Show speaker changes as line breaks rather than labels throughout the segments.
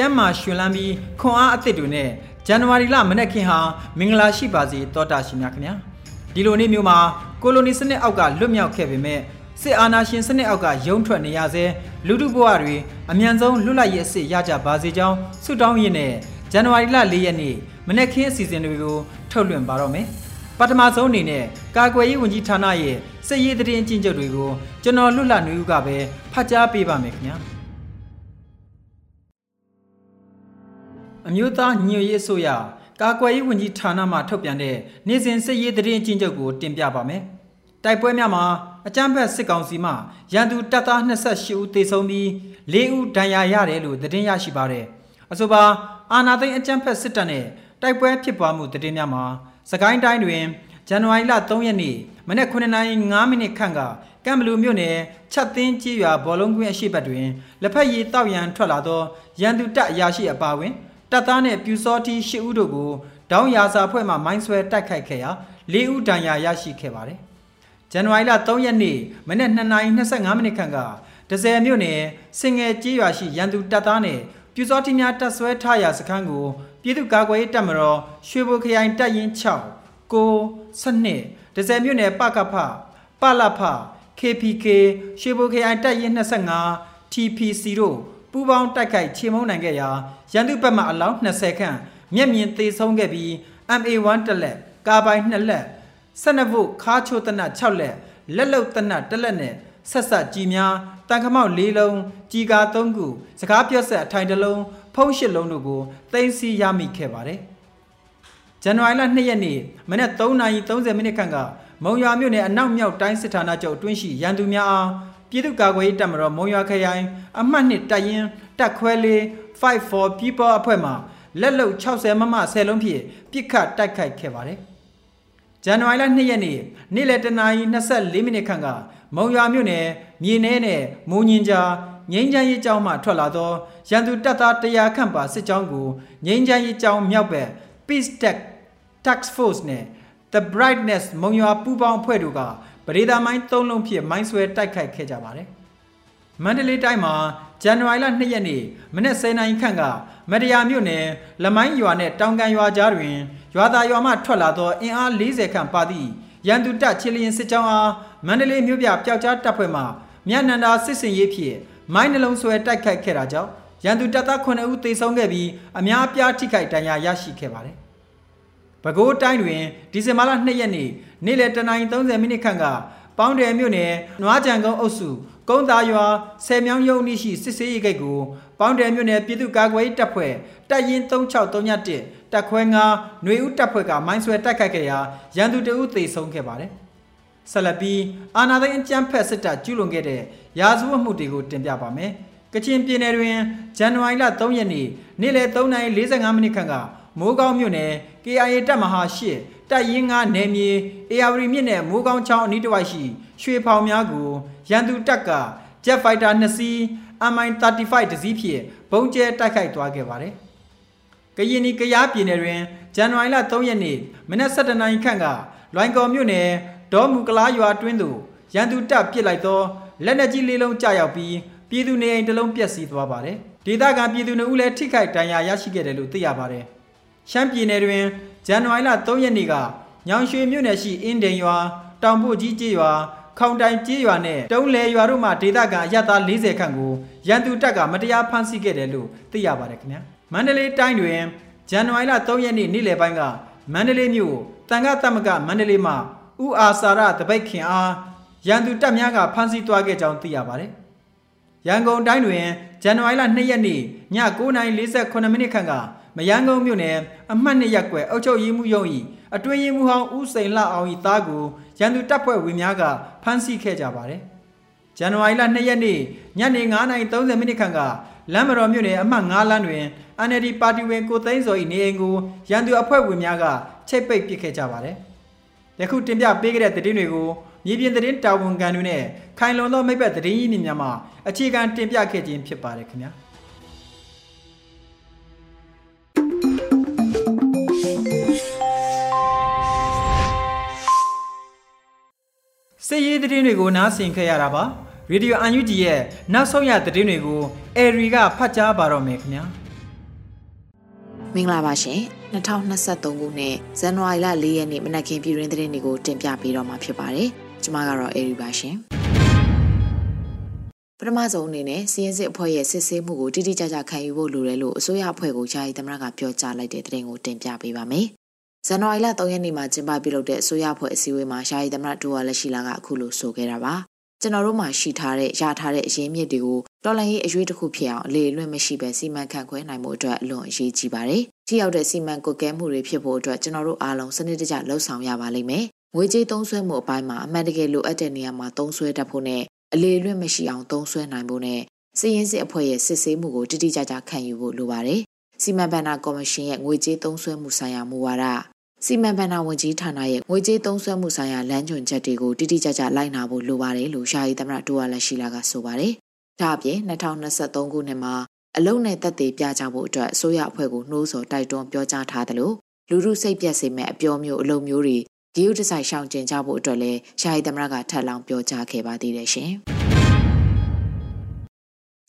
ကျမ်းမာရှင်လန်းပြီးခွန်အားအသစ်တွေနဲ့ဇန်နဝါရီလမနေ့ခင်ဟာမင်္ဂလာရှိပါစေတောတာရှင်များခင်ဗျာဒီလိုနေ့မျိုးမှာကိုလိုနီစနစ်အောက်ကလွတ်မြောက်ခဲ့ပေမဲ့စစ်အာဏာရှင်စနစ်အောက်ကရုံးထွက်နေရစေလူထုဘဝတွေအမြန်ဆုံးလွတ်လပ်ရေးအစစ်ရကြပါစေကြောင်းဆုတောင်းရင်းနဲ့ဇန်နဝါရီလ၄ရက်နေ့မနေ့ခင်းအစီအစဉ်တွေကိုထုတ်လွှင့်ပါတော့မယ်ပထမဆုံးအနေနဲ့ကာကွယ်ရေးဝန်ကြီးဌာနရဲ့စစ်ရေးတရင်အကျဉ်းချုပ်တွေကိုကျွန်တော်လွတ်လပ်နေဦးကပဲဖတ်ကြားပေးပါမယ်ခင်ဗျာ အမျိုးသားညွတ်ရေးအစိုးရကာကွယ်ရေးဝန်ကြီးဌာနမှထုတ်ပြန်တဲ့နေ့စဉ်စစ်ရေးတရင်အကျဉ်းချုပ်ကိုတင်ပြပါမယ်တိုက်ပွဲများမှာအကြမ်းဖက်စစ်ကောင်စီမှရန်သူတပ်သား28ဦးသေဆုံးပြီး4ဦးဒဏ်ရာရတယ်လို့သတင်းရရှိပါတယ်အဆိုပါအာနာသိန်းအကြမ်းဖက်စစ်တပ်နဲ့တိုက်ပွဲဖြစ်ပွားမှုသတင်းများမှာစကိုင်းတိုင်းတွင်ဇန်နဝါရီလ3ရက်နေ့မနက်9:05မိနစ်ခန့်ကကံဘလူမြို့နယ်ချက်သင်းကြီးရွာဘောလုံးကွင်းအရှိတ်တွင်လက်ဖက်ရည်တောက်ရန်ထွက်လာသောရန်သူတပ်အရာရှိအပါဝင် တပ်သားနဲ့ပြူစောတီ၈ဦးတို့ကိုဒေါင်းရာစာဖွဲ့မှမိုင်းဆွဲတိုက်ခိုက်ခဲ့ရာ၄ဦးဒဏ်ရာရရှိခဲ့ပါတယ်။ဇန်နဝါရီလ3ရက်နေ့မနက်2:25မိနစ်ခန့်ကဒဇယ်မြို့နယ်စင်ငယ်ကြီးရွာရှိရန်သူတပ်သားနဲ့ပြူစောတီများတပ်ဆွဲထားရာစခန်းကိုပြည်သူ့ကာကွယ်ရေးတပ်မတော်ရွှေဘိုခရိုင်တပ်ရင်း6ကိုစနစ်ဒဇယ်မြို့နယ်ပကဖပလဖ KPK ရွှေဘိုခရိုင်တပ်ရင်း25 TPC တို့ ပူးပေါင်းတိုက်ခိုက်ချေမှုန်းနိုင်ခဲ့ရာရန်သူဘက်မှအလောင်း20ခန့်မျက်မြင်သေဆုံးခဲ့ပြီး MA1 တစ်လက်ကာပိုင်2လက်12ဗုတ်ခါချိုတနတ်6လက်လက်လုံတနတ်1လက်နဲ့ဆက်ဆက်ကြီးများတန်ခမောက်၄လုံးကြီးကာ3ခုစကားပြောဆက်အထိုင်တစ်လုံးဖုံး၈လုံးတို့ကိုတင်စီရမိခဲ့ပါတယ်ဇန်နဝါရီလ2ရက်နေ့မနက်3:30မိနစ်ခန့်ကမုံရွာမြို့နယ်အနောက်မြောက်တိုင်းစစ်ဌာနချုပ်အတွင်းရှိရန်သူများအား ပြည်သူ့ကာကွယ်ရေးတပ်မတော်မုံရွာခရိုင်အမှတ်နှစ်တပ်ရင်းတပ်ခွဲလေး54 people အဖွဲ့မှလက်လုံ60မမ10လုံးဖြင့်ပြစ်ခတ်တိုက်ခိုက်ခဲ့ပါတယ်။ဇန်နဝါရီလ2ရက်နေ့နေ့လယ်တနာရီ24မိနစ်ခန့်ကမုံရွာမြို့နယ်မြေနဲနဲ့မုံညင်ကြားငိမ့်ချမ်းရေးကျောင်းမှထွက်လာသောရန်သူတပ်သား100ခန့်ပါစစ်ကြောင်းကိုငိမ့်ချမ်းရေးကျောင်းမြောက်ဘက် Peace Tech Task Force နဲ့ The Brightness မုံရွာပူးပေါင်းအဖွဲ့တို့က ပရိဒါမိုင်း၃လုံးဖြင့်မိုင်းဆွဲတိုက်ခိုက်ခဲ့ကြပါတယ်။မန္တလေးတိုင်းမှာဇန်နဝါရီလ2ရက်နေ့မနက်10:00နာရီခန့်ကမတရားမြို့နယ်လမိုင်းရွာနဲ့တောင်ကန်ရွာကြားတွင်ရွာသားရွာမှထွက်လာသောအင်အား40ခန့်ပါသည့်ရန်သူတပ်ချီလျင်စစ်ကြောင်းအားမန္တလေးမြို့ပြပျောက်ကြားတပ်ဖွဲ့မှမြတ်နန္ဒာစစ်စင်ရေးဖြင့်မိုင်းနှလုံးဆွဲတိုက်ခိုက်ခဲ့တာကြောင့်ရန်သူတပ်သား9ဦးသေဆုံးခဲ့ပြီးအများအပြားထိခိုက်ဒဏ်ရာရရှိခဲ့ပါတယ်။ ပဲခူးတိုင်းတွင်ဒီဇင်ဘာလ2ရက်နေ့နေ့လယ်09:30မိနစ်ခန့်ကပေါင်းတယ်မြို့နယ်နွားကြံကုန်းအုပ်စုကုန်းသားရွာဆယ်မြောင်းရုံနှိရှိစစ်စေးရေးဂိတ်ကိုပေါင်းတယ်မြို့နယ်ပြည်သူ့ကာကွယ်ရေးတပ်ဖွဲ့တပ်ရင်း3631တပ်ခွဲ9ຫນွေဦးတပ်ဖွဲ့ကမိုင်းဆွဲတိုက်ခိုက်ခဲ့ရာရန်သူတအုပ်သေဆုံးခဲ့ပါတယ်။ဆက်လက်ပြီးအာနာသိန်းအကြမ်းဖက်စစ်တပ်ကျူးလွန်ခဲ့တဲ့ရာဇဝတ်မှုတွေကိုတင်ပြပါမယ်။ကချင်ပြည်နယ်တွင်ဇန်နဝါရီလ3ရက်နေ့နေ့လယ်3:45မိနစ်ခန့်က မိုးကောင်းမြို့နယ် KIA တပ်မဟာ8တပ်ရင်း9နယ်မြေအေယာဝတီမြစ်နယ်မိုးကောင်းချောင်းအနီးတစ်ဝိုက်ရှိရွှေဖောင်များကိုရန်သူတပ်က Jet Fighter 2စီး MI35 တစည်းဖြင့်ဘုံကျဲတိုက်ခိုက်သွားခဲ့ပါတယ်။ကရင်နီကရားပြည်နယ်တွင်ဇန်နဝါရီလ3ရက်နေ့မနက်7:00နာရီခန့်ကလွိုင်ကော်မြို့နယ်ဒေါ်မူကလားရွာတွင်းသို့ရန်သူတပ်ပစ်လိုက်သောလက်နက်ကြီးလေးလုံးကျရောက်ပြီးပြည်သူနေအိမ်တစ်လုံးပျက်စီးသွားပါတယ်။ဒေသခံပြည်သူတို့လည်းထိခိုက်ဒဏ်ရာရရှိခဲ့တယ်လို့သိရပါတယ်။ ရှမ်းပြည်နယ်တွင်ဇန်နဝါရီလ3ရက်နေ့ကညောင်ရွှေမြို့နယ်ရှိအင်းဒိန်ရွာတောင်ပို့ကြီးကျေးရွာခခေါင်တိုင်ကြေးရွာနဲ့တုံးလေရွာတို့မှဒေသခံအရသား40ခန့်ကိုရန်သူတပ်ကမတရားဖမ်းဆီးခဲ့တယ်လို့သိရပါတယ်ခင်ဗျာမန္တလေးတိုင်းတွင်ဇန်နဝါရီလ3ရက်နေ့နေ့လယ်ပိုင်းကမန္တလေးမြို့တန်ခါတမကမန္တလေးမှဥအာစာရတပိတ်ခင်အားရန်သူတပ်များကဖမ်းဆီးသွားခဲ့ကြောင်းသိရပါတယ်ရန်ကုန်တိုင်းတွင်ဇန်နဝါရီလ2ရက်နေ့ည9:48မိနစ်ခန့်က မယန်းကုန်းမြို့နယ်အမှတ်2ရပ်ကွက်အုပ်ချုပ်ရေးမှူးရုံး၏အတွင်းရေးမှူးဟောင်းဦးစိန်လှအောင်၏သားကိုရန်သူတပ်ဖွဲ့ဝင်များကဖမ်းဆီးခဲ့ကြပါတယ်။ဇန်နဝါရီလ2ရက်နေ့ညနေ9:30မိနစ်ခန့်ကလမ်းမတော်မြို့နယ်အမှတ်9လမ်းတွင် NLD ပါတီဝင်ကိုသိန်းစော၏နေအိမ်ကိုရန်သူအဖွဲ့ဝင်များကချိတ်ပိတ်ပစ်ခဲ့ကြပါတယ်။ယခုတင်ပြပေးခဲ့တဲ့သတင်းတွေကိုမြေပြင်သတင်းတာဝန်ခံတွေနဲ့ခိုင်လုံသောမိဘသတင်းရင်းမြစ်များမှအခြေခံတင်ပြခဲ့ခြင်းဖြစ်ပါတယ်ခင်ဗျာ။ စစ်ရေးသတင်းတွေကိုနားဆင်ခဲ့ရတာပါရေဒီယိုအန်ယူဂျီရဲ့နောက်ဆုံးရသတင်းတွေကိုအေရီကဖတ်ကြားပါတော့မယ်ခင်ဗျာ
မင်္ဂလာပါရှင်2023ခုနှစ်ဇန်နဝါရီလ4ရက်နေ့မနက်ခင်းပြည်တွင်သတင်းတွေကိုတင်ပြပေးတော့မှာဖြစ်ပါတယ်ကျွန်မကတော့အေရီပါရှင်ပထမဆုံးအနေနဲ့စီးရင်စစ်အဖွဲ့ရဲ့စစ်ဆေးမှုကိုတိတိကျကျခံယူဖို့လိုတယ်လို့အစိုးရအဖွဲ့ကိုယာယီသမရကပြောကြားလိုက်တဲ့သတင်းကိုတင်ပြပေးပါမယ် ဇန်နဝါရီလ3ရက်နေ့မှာကျင်းပပြုလုပ်တဲ့အစိုးရဖွဲ့အစည်းအဝေးမှာယာယီသမရဒူဝါလက်ရှိလာကအခုလိုဆိုခဲ့တာပါကျွန်တော်တို့မှာရှိထားတဲ့ရထားတဲ့အရင်းမြစ်တွေကိုတော်လိုင်းရေးအရွေးတစ်ခုဖြစ်အောင်အလေလွင့်မရှိပဲစီမံခန့်ခွဲနိုင်မှုအတွက်အလွန်အရေးကြီးပါတယ်။ထိရောက်တဲ့စီမံကွက်ကဲမှုတွေဖြစ်ဖို့အတွက်ကျွန်တော်တို့အားလုံးစနစ်တကျလှုပ်ဆောင်ရပါလိမ့်မယ်။ငွေကြေးသုံးစွဲမှုအပိုင်းမှာအမှန်တကယ်လိုအပ်တဲ့နေရာမှာသုံးစွဲတတ်ဖို့နဲ့အလေလွင့်မရှိအောင်သုံးစွဲနိုင်ဖို့နဲ့စီရင်စစ်အဖွဲ့ရဲ့စစ်ဆေးမှုကိုတိတိကျကျခံယူဖို့လိုပါတယ်။ စီမံဘဏ္ဍာကော်မရှင်ရဲ့ငွေကြေးသုံးစွဲမှုဆိုင်ရာမူဝါဒစီမံဘဏ္ဍာဝန်ကြီးဌာနရဲ့ငွေကြေးသုံးစွဲမှုဆိုင်ရာလမ်းညွှန်ချက်တွေကိုတိတိကျကျလိုက်နာဖို့လိုပါတယ်လို့ရှာယီသမရဒူဝါလက်ရှိလာကဆိုပါတယ်။ဒါအပြင်2023ခုနှစ်မှာအလုံနဲ့တက်သေးပြကြဖို့အတွက်အစိုးရအဖွဲ့ကိုနှိုးဆော်တိုက်တွန်းပြောကြားထားသလိုလူမှုစိတ်ပြက်စေမဲ့အပြောမျိုးအလုံမျိုးတွေဂီယုတဆိုင်ရှောင်ကျင်ကြဖို့အတွက်လည်းရှာယီသမရကထပ်လောင်းပြောကြားခဲ့ပါသေးတယ်ရှင်။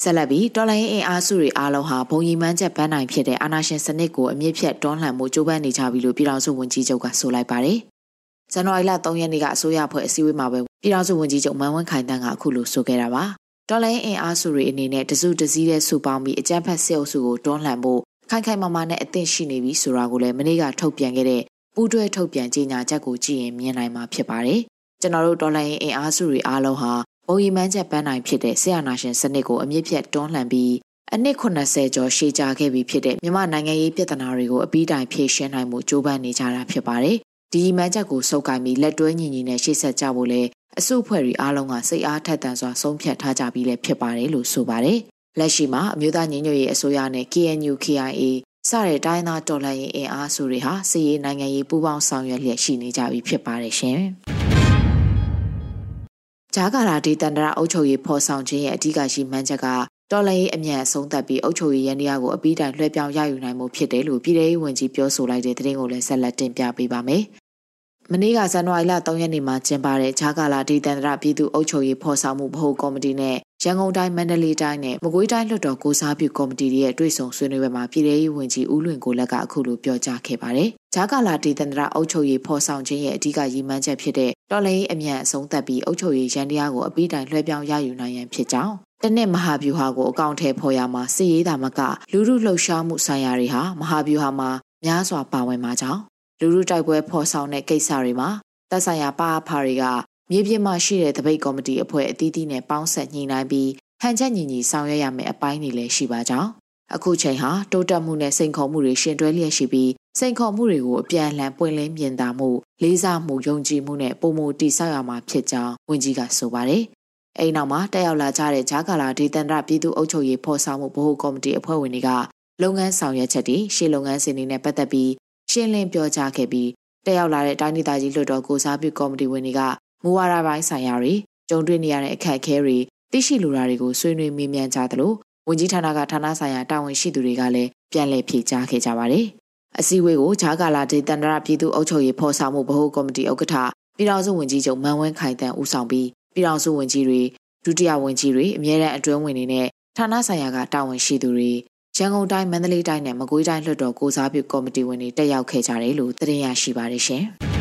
ဆက်လက်ပြီးတော်လိုင်းအင်အားစုတွေအားလုံးဟာဘုံရီမှန်းချက်ပန်းနိုင်ဖြစ်တဲ့အာဏာရှင်စနစ်ကိုအမြင့်ဖြတ်တွန်းလှန်မှုကြိုးပမ်းနေကြပြီလို့ပြည်ထောင်စုဝန်ကြီးချုပ်ကဆိုလိုက်ပါတယ်။ဇန်နဝါရီလ3ရက်နေ့ကအစိုးရဖွဲ့အစည်းအဝေးမှာပဲပြည်ထောင်စုဝန်ကြီးချုပ်မန်ဝင်းခိုင်တန်းကအခုလိုဆိုခဲ့တာပါ။တော်လိုင်းအင်အားစုတွေအနေနဲ့တစုတစည်းတဲ့စုပေါင်းပြီးအကြမ်းဖက်စစ်အုပ်စုကိုတွန်းလှန်ဖို့ခိုင်ခိုင်မာမာနဲ့အသင့်ရှိနေပြီဆိုတာကိုလည်းမနေ့ကထုတ်ပြန်ခဲ့တဲ့ပူးတွဲထုတ်ပြန်ကြေညာချက်ကိုကြည့်ရင်မြင်နိုင်မှာဖြစ်ပါတယ်။ကျွန်တော်တို့တော်လိုင်းအင်အားစုတွေအားလုံးဟာဘုံ ရီမှန်းချက်ပန်းနိုင်ဖြစ်တဲ့ဆရာနာရှင်စနစ်ကိုအမြင့်ဖြတ်တွန်းလှန်ပြီးအနည်း80ကျော်ရှေ့ကြခဲ့ပြီးဖြစ်တဲ့မြန်မာနိုင်ငံရေးပြဿနာတွေကိုအပြီးတိုင်ဖြေရှင်းနိုင်မှုကြိုးပမ်းနေကြတာဖြစ်ပါတယ်။ဒီမှန်းချက်ကိုစုပ်ကိုင်ပြီးလက်တွဲညီညီနဲ့ရှေ့ဆက်ကြဖို့လဲအစုအဖွဲ့တွေအားလုံးကစိတ်အားထက်သန်စွာဆုံးဖြတ်ထားကြပြီးလဲဖြစ်ပါတယ်လို့ဆိုပါတယ်။လက်ရှိမှာအမျိုးသားညီညွတ်ရေးအစိုးရနဲ့ KNU KIA စတဲ့တိုင်းသားတော်လှန်ရေးအင်အားစုတွေဟာစစ်ရေးနိုင်ငံရေးပူးပေါင်းဆောင်ရွက်လျက်ရှိနေကြပြီဖြစ်ပါတယ်ရှင်။ ဂျာကာလာဒေသန္တရအုပ်ချုပ်ရေးဖော်ဆောင်ခြင်းရဲ့အဓိကရှိမှန်းချက်ကတော်လှန်ရေးအမြန်အဆုံးသတ်ပြီးအုပ်ချုပ်ရေးရန်တရားကိုအပြီးတိုင်လွှဲပြောင်းရယူနိုင်မှုဖြစ်တယ်လို့ပြည်ထောင်စုဝန်ကြီးပြောဆိုလိုက်တဲ့သတင်းကိုလည်းဆက်လက်တင်ပြပေးပါမယ်။မနေ့ကဇန်နဝါရီလ3ရက်နေ့မှာကျင်းပတဲ့ဂျာကာလာဒေသန္တရပြည်သူ့အုပ်ချုပ်ရေးဖော်ဆောင်မှုဗဟိုကော်မတီနဲ့ရန်ကုန်တိုင်းမန္တလေးတိုင်းနဲ့မကွေးတိုင်းလွှတ်တော်ကိုစားပြုကော်မတီရဲ့တွေ့ဆုံဆွေးနွေးပွဲမှာပြည်ထောင်စုဝန်ကြီးဦးလွင်ကိုလက်ကအခုလိုပြောကြားခဲ့ပါတယ်။ ဂျာကာလာဒေသန္တရအုပ်ချုပ်ရေးဖော်ဆောင်ခြင်းရဲ့အဓိကရည်မှန်းချက်ဖြစ်တဲ့တော်လှန်ရေးအမြန်အဆုံးသတ်ပြီးအုပ်ချုပ်ရေးရန်တရားကိုအပြီးတိုင်လွှဲပြောင်းရယူနိုင်ရန်ဖြစ်ကြောင်းတနစ်မဟာဗျူဟာကိုအကောင့်ထဲဖော်ရမှာစစ်ရေးတာမကလူမှုလှုပ်ရှားမှုဆိုင်ရာတွေဟာမဟာဗျူဟာမှာများစွာပါဝင်မှာကြောင်းလူမှုတိုက်ပွဲဖော်ဆောင်တဲ့ကိစ္စတွေမှာသက်ဆိုင်ရာပါအဖာတွေကမြေပြင်မှာရှိတဲ့တပိတ်ကော်မတီအဖွဲ့အသီးသီးနဲ့ပေါင်းဆက်ညှိနှိုင်းပြီးဟန်ချက်ညီညီဆောင်ရွက်ရမယ့်အပိုင်းတွေလည်းရှိပါကြောင်းအခုချိန်ဟာတိုးတက်မှုနဲ့စိန်ခေါ်မှုတွေရှင်တွဲလျက်ရှိပြီး စိန်ခေါ်မှုတွေကိုအပြန်အလှန်ပွင့်လင်းမြင်သာမှုလေးစားမှုယုံကြည်မှုနဲ့ပုံမူတည်ဆောက်ရမှာဖြစ်ကြောင်းဝန်ကြီးကဆိုပါတယ်။အဲဒီနောက်မှာတက်ရောက်လာကြတဲ့ဂျာကာလာဒေသန္တရပြည်သူ့အုပ်ချုပ်ရေးဖော်ဆောင်မှုဗဟိုကော်မတီအဖွဲ့ဝင်တွေကလုပ်ငန်းဆောင်ရွက်ချက်တွေရှေ့လုပ်ငန်းစဉ်တွေနဲ့ပတ်သက်ပြီးရှင်းလင်းပြောကြားခဲ့ပြီးတက်ရောက်လာတဲ့တိုင်းဒေသကြီးလွှတ်တော်ကိုစားပြုကော်မတီဝင်တွေကမူဝါဒပိုင်းဆိုင်ရာတွေကြုံတွေ့နေရတဲ့အခက်အခဲတွေသိရှိလိုတာတွေကိုဆွေးနွေးမေးမြန်းကြသလိုဝန်ကြီးဌာနကဌာနဆိုင်ရာတာဝန်ရှိသူတွေကလည်းပြန်လည်ဖြေကြားခဲ့ကြပါတယ်။ အစည်းအဝေးကိုဂျာကာလာဒေသန္တရပြည်သူ့အုပ်ချုပ်ရေးဖော်ဆောင်မှုဗဟိုကော်မတီဥက္ကဋ္ဌပြည်ထောင်စုဝန်ကြီးချုပ်မန်ဝင်းခိုင်တန်းဦးဆောင်ပြီးပြည်ထောင်စုဝန်ကြီးတွေဒုတိယဝန်ကြီးတွေအမြဲတမ်းအတွင်းဝင်တွေနဲ့ဌာနဆိုင်ရာကတာဝန်ရှိသူတွေရန်ကုန်တိုင်းမန္တလေးတိုင်းနဲ့မကွေးတိုင်းလွှတ်တော်ကိုစားပြုကော်မတီဝင်တွေတက်ရောက်ခဲ့ကြတယ်လို့သိရရှိပါတယ်ရှင်။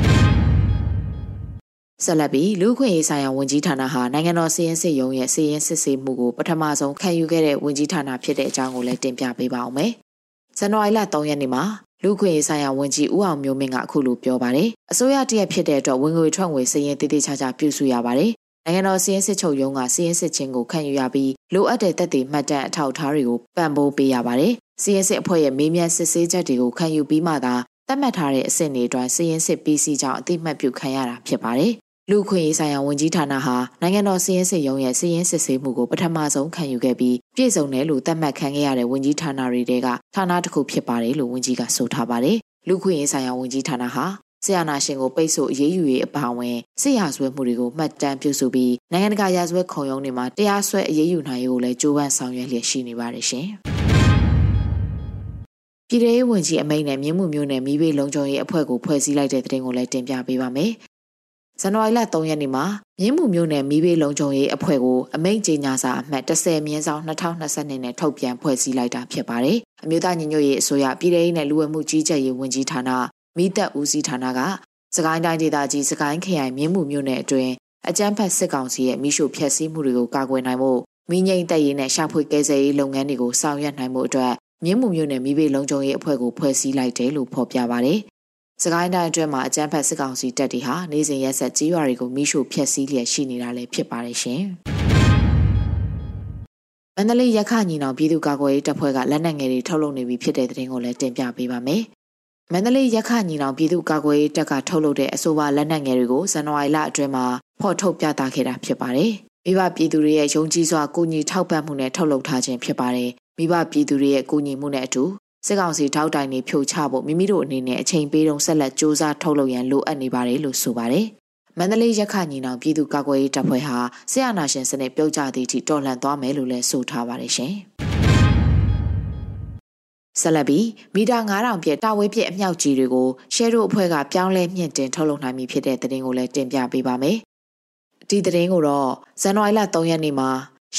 ဆက်လက်ပြီးလူခွင့်ရေးဆိုင်ရာဝန်ကြီးဌာနဟာနိုင်ငံတော်စီရင်စစ်ရုံးရဲ့စီရင်စစ်ဆေးမှုကိုပထမဆုံးခံယူခဲ့တဲ့ဝန်ကြီးဌာနဖြစ်တဲ့အကြောင်းကိုလည်းတင်ပြပေးပါအောင်မယ်။ဇန်နဝါရီလ3ရက်နေ့မှာ လူခွင့်ရေးဆိုင်ရာဝန်ကြီးဦးအောင်မျိုးမင်းကအခုလိုပြောပါတယ်။အစိုးရတရက်ဖြစ်တဲ့အတွက်ဝင်ငွေထွက်ငွေစီရင်တည်တည်ချာချာပြုစုရပါတယ်။နိုင်ငံတော်စီရင်စစ်ချုပ်ရုံးကစီရင်စစ်ချင်းကိုခံယူရပြီးလိုအပ်တဲ့တက်တည်မှတ်တမ်းအထောက်အထားတွေကိုပံ့ပိုးပေးရပါတယ်။စီရင်စစ်အဖွဲ့ရဲ့မေးမြန်းစစ်ဆေးချက်တွေကိုခံယူပြီးမှသာသတ်မှတ်ထားတဲ့အဆင့်တွေအတွက်စီရင်စစ် PC ကြောင့်အသိမှတ်ပြုခံရတာဖြစ်ပါတယ်။ လူခွင့်ရေးဆိုင်ရာဝန်ကြီးဌာနဟာနိုင်ငံတော်စီရင်စစ်ရုံးရဲ့စီရင်စစ်ဆေးမှုကိုပထမဆုံးခံယူခဲ့ပြီးပြည်စုံတယ်လို့သတ်မှတ်ခံခဲ့ရတဲ့ဝန်ကြီးဌာနတွေကဌာနတစ်ခုဖြစ်ပါတယ်လို့ဝန်ကြီးကဆိုထားပါတယ်။လူခွင့်ရေးဆိုင်ရာဝန်ကြီးဌာနဟာဆရာနာရှင်ကိုပိတ်ဆို့အရေးယူရေးအပါအဝင်စစ်ရာဇဝဲမှုတွေကိုမှတ်တမ်းပြုစုပြီးနိုင်ငံတကာရာဇဝဲခုံရုံးတွေမှာတရားစွဲအရေးယူနိုင်ရေးကိုလည်းကြိုးပမ်းဆောင်ရွက်လျက်ရှိနေပါတယ်ရှင်။ပြည်ထောင်ဝင်ကြီးအမိန့်နဲ့မြင်းမှုမျိုးနဲ့မိဘလုံခြုံရေးအဖွဲ့ကိုဖွဲ့စည်းလိုက်တဲ့တဲ့တင်ကိုလည်းတင်ပြပေးပါမယ်။ ဇန်နဝါရီလ3ရက်နေ့မှာမြင်းမှုမျိုးနဲ့မိဘလုံခြုံရေးအဖွဲ့ကိုအမိန့်ကြေညာစာအမှတ်30မြင်းဆောင်2022နဲ့ထုတ်ပြန်ဖွဲ့စည်းလိုက်တာဖြစ်ပါတယ်။အမျိုးသားညီညွတ်ရေးအစိုးရပြည်ထောင်နဲ့လူဝဲမှုကြီးကြပ်ရေးဝန်ကြီးဌာနမိသက်ဦးစီးဌာနကစကိုင်းတိုင်းဒေသကြီးစကိုင်းခရိုင်မြင်းမှုမျိုးနယ်အတွင်းအကြမ်းဖက်စစ်ကောင်စီရဲ့မိရှုဖျက်ဆီးမှုတွေကိုကာကွယ်နိုင်ဖို့မိငိမ့်တပ်ရေးနဲ့ရှာဖွေကယ်ဆယ်ရေးလုပ်ငန်းတွေကိုဆောင်ရွက်နိုင်မှုအတွက်မြင်းမှုမျိုးနဲ့မိဘလုံခြုံရေးအဖွဲ့ကိုဖွဲ့စည်းလိုက်တယ်လို့ဖော်ပြပါတယ်။ စကိုင်းတိုင်းအတွင်းမှာအကြမ်းဖက်စစ်ကောင်စီတပ်တွေဟာနေစဉ်ရက်ဆက်ကြီးရွာတွေကိုမိရှုဖျက်ဆီးလျက်ရှိနေတာလည်းဖြစ်ပါတယ်ရှင်။မန္တလေးရခညီနောင်ပြည်သူ့ကာကွယ်ရေးတပ်ဖွဲ့ကလက်နက်ငယ်တွေထုတ်လုပ်နေပြီဖြစ်တဲ့တဲ့တင်ကိုလည်းတင်ပြပေးပါမယ်။မန္တလေးရခညီနောင်ပြည်သူ့ကာကွယ်ရေးတပ်ကထုတ်လုပ်တဲ့အဆိုပါလက်နက်ငယ်တွေကိုဇန်နဝါရီလအတွင်းမှာဖော်ထုတ်ပြသခဲ့တာဖြစ်ပါတယ်။မိဘပြည်သူတွေရဲ့ယုံကြည်စွာကိုညီထောက်ပံ့မှုနဲ့ထုတ်လုပ်ထားခြင်းဖြစ်ပါတယ်မိဘပြည်သူတွေရဲ့ကူညီမှုနဲ့အတူ စစ်ကောင်စီထောက်တိုင်တွေဖြိုချဖို့မိမိတို့အနေနဲ့အချိန်ပေးတုံးဆက်လက်စ조사ထုတ်လုပ်ရန်လိုအပ်နေပါတယ်လို့ဆိုပါတယ်။မန္တလေးရခညီနောင်ပြည်သူ့ကာကွယ်ရေးတပ်ဖွဲ့ဟာဆရာနာရှင်စနစ်ပြုတ်ကျသည့်အထိတော်လှန်သွားမယ်လို့လည်းဆိုထားပါတယ်ရှင်။ဆက်လက်ပြီးမီတာ9000ပြည့်တာဝဲပြည့်အမြောက်ကြီးတွေကိုရှဲရိုအဖွဲ့ကပြောင်းလဲမြင့်တင်ထုတ်လုပ်နိုင်ပြီဖြစ်တဲ့သတင်းကိုလည်းတင်ပြပေးပါမယ်။ဒီသတင်းကိုတော့ဇန်နဝါရီလ3ရက်နေ့မှာ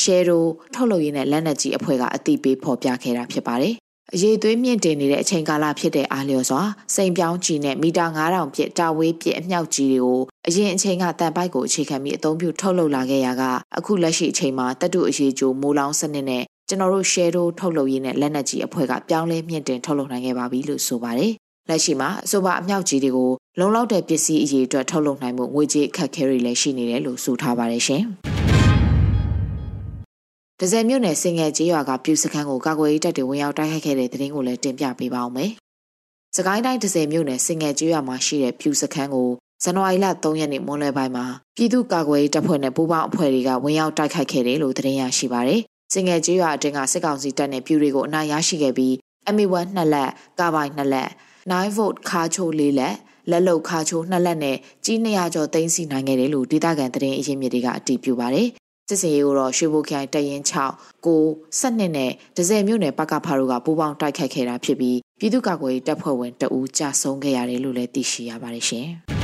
ရှယ်ရိုထုတ်လုပ်ရေးနဲ့လက်နက်ကြီးအဖွဲ့ကအသိပေးဖော်ပြခဲ့တာဖြစ်ပါတယ်။ အရေးသွေးမြင့်တင်နေတဲ့အချိန်ကာလဖြစ်တဲ့အားလျော်စွာစိန်ပြောင်းကြီးနဲ့မီတာ9000ပြည့်တာဝေးပြည့်အမြောက်ကြီးတွေကိုအရင်အချိန်ကတန်ပိုက်ကိုအခြေခံပြီးအသုံးပြုထုတ်လုပ်လာခဲ့ရကအခုလက်ရှိအချိန်မှာတတုအရေးကြိုမိုးလောင်းစနစ်နဲ့ကျွန်တော်တို့ share တို့ထုတ်လုပ်ရေးနဲ့လက်နက်ကြီးအဖွဲ့ကပြောင်းလဲမြင့်တင်ထုတ်လုပ်နိုင်ခဲ့ပါပြီလို့ဆိုပါတယ်။လက်ရှိမှာအဆိုပါအမြောက်ကြီးတွေကိုလုံလောက်တဲ့ပစ္စည်းအရေးအတွက်ထုတ်လုပ်နိုင်မှုငွေကြေးအခက်အခဲတွေလည်းရှိနေတယ်လို့ဆိုထားပါတယ်ရှင်။ ဒဇယ်မြို့နယ်စင်ငယ်ကျေးရွာကပြူစခန်းကိုကာကွယ်ရေးတပ်တွေဝင်ရောက်တိုက်ခိုက်ခဲ့တဲ့တဲ့ရင်ကိုလည်းတင်ပြပေးပါောင်းမယ်။စကိုင်းတိုင်းဒဇယ်မြို့နယ်စင်ငယ်ကျေးရွာမှာရှိတဲ့ပြူစခန်းကိုဇန်နဝါရီလ3ရက်နေ့မွန်းလွဲပိုင်းမှာပြည်သူ့ကာကွယ်ရေးတပ်ဖွဲ့နဲ့ပူးပေါင်းအဖွဲ့တွေကဝင်ရောက်တိုက်ခိုက်ခဲ့တယ်လို့သတင်းရရှိပါရယ်။စင်ငယ်ကျေးရွာအတွင်းကစစ်ကောင်စီတပ်နဲ့ပြူတွေကိုအနိုင်ရရှိခဲ့ပြီး MA1 နှစ်လက်၊ကာဘိုင်နှစ်လက်၊9 volt ခါချိုလေးလက်လက်လုံခါချိုနှစ်လက်နဲ့ကြီး200ကျော်သိမ်းဆီးနိုင်ခဲ့တယ်လို့ဒေသခံသတင်းအရင်းမြစ်တွေကအတည်ပြုပါတယ် စစ်စင်ရေးကိုတော့ရွှေဘိုခိုင်တရင်6ကို7နှစ်နဲ့ဒဇယ်မြို့နယ်ပကဖာတို့ကပူးပေါင်းတိုက်ခိုက်ခဲ့တာဖြစ်ပြီးပြည်သူ့ကာကွယ်ရေးတပ်ဖွဲ့ဝင်တအူးကြာဆုံးခဲ့ရတယ်လို့လည်းသိရှိရပါတယ်ရှင်။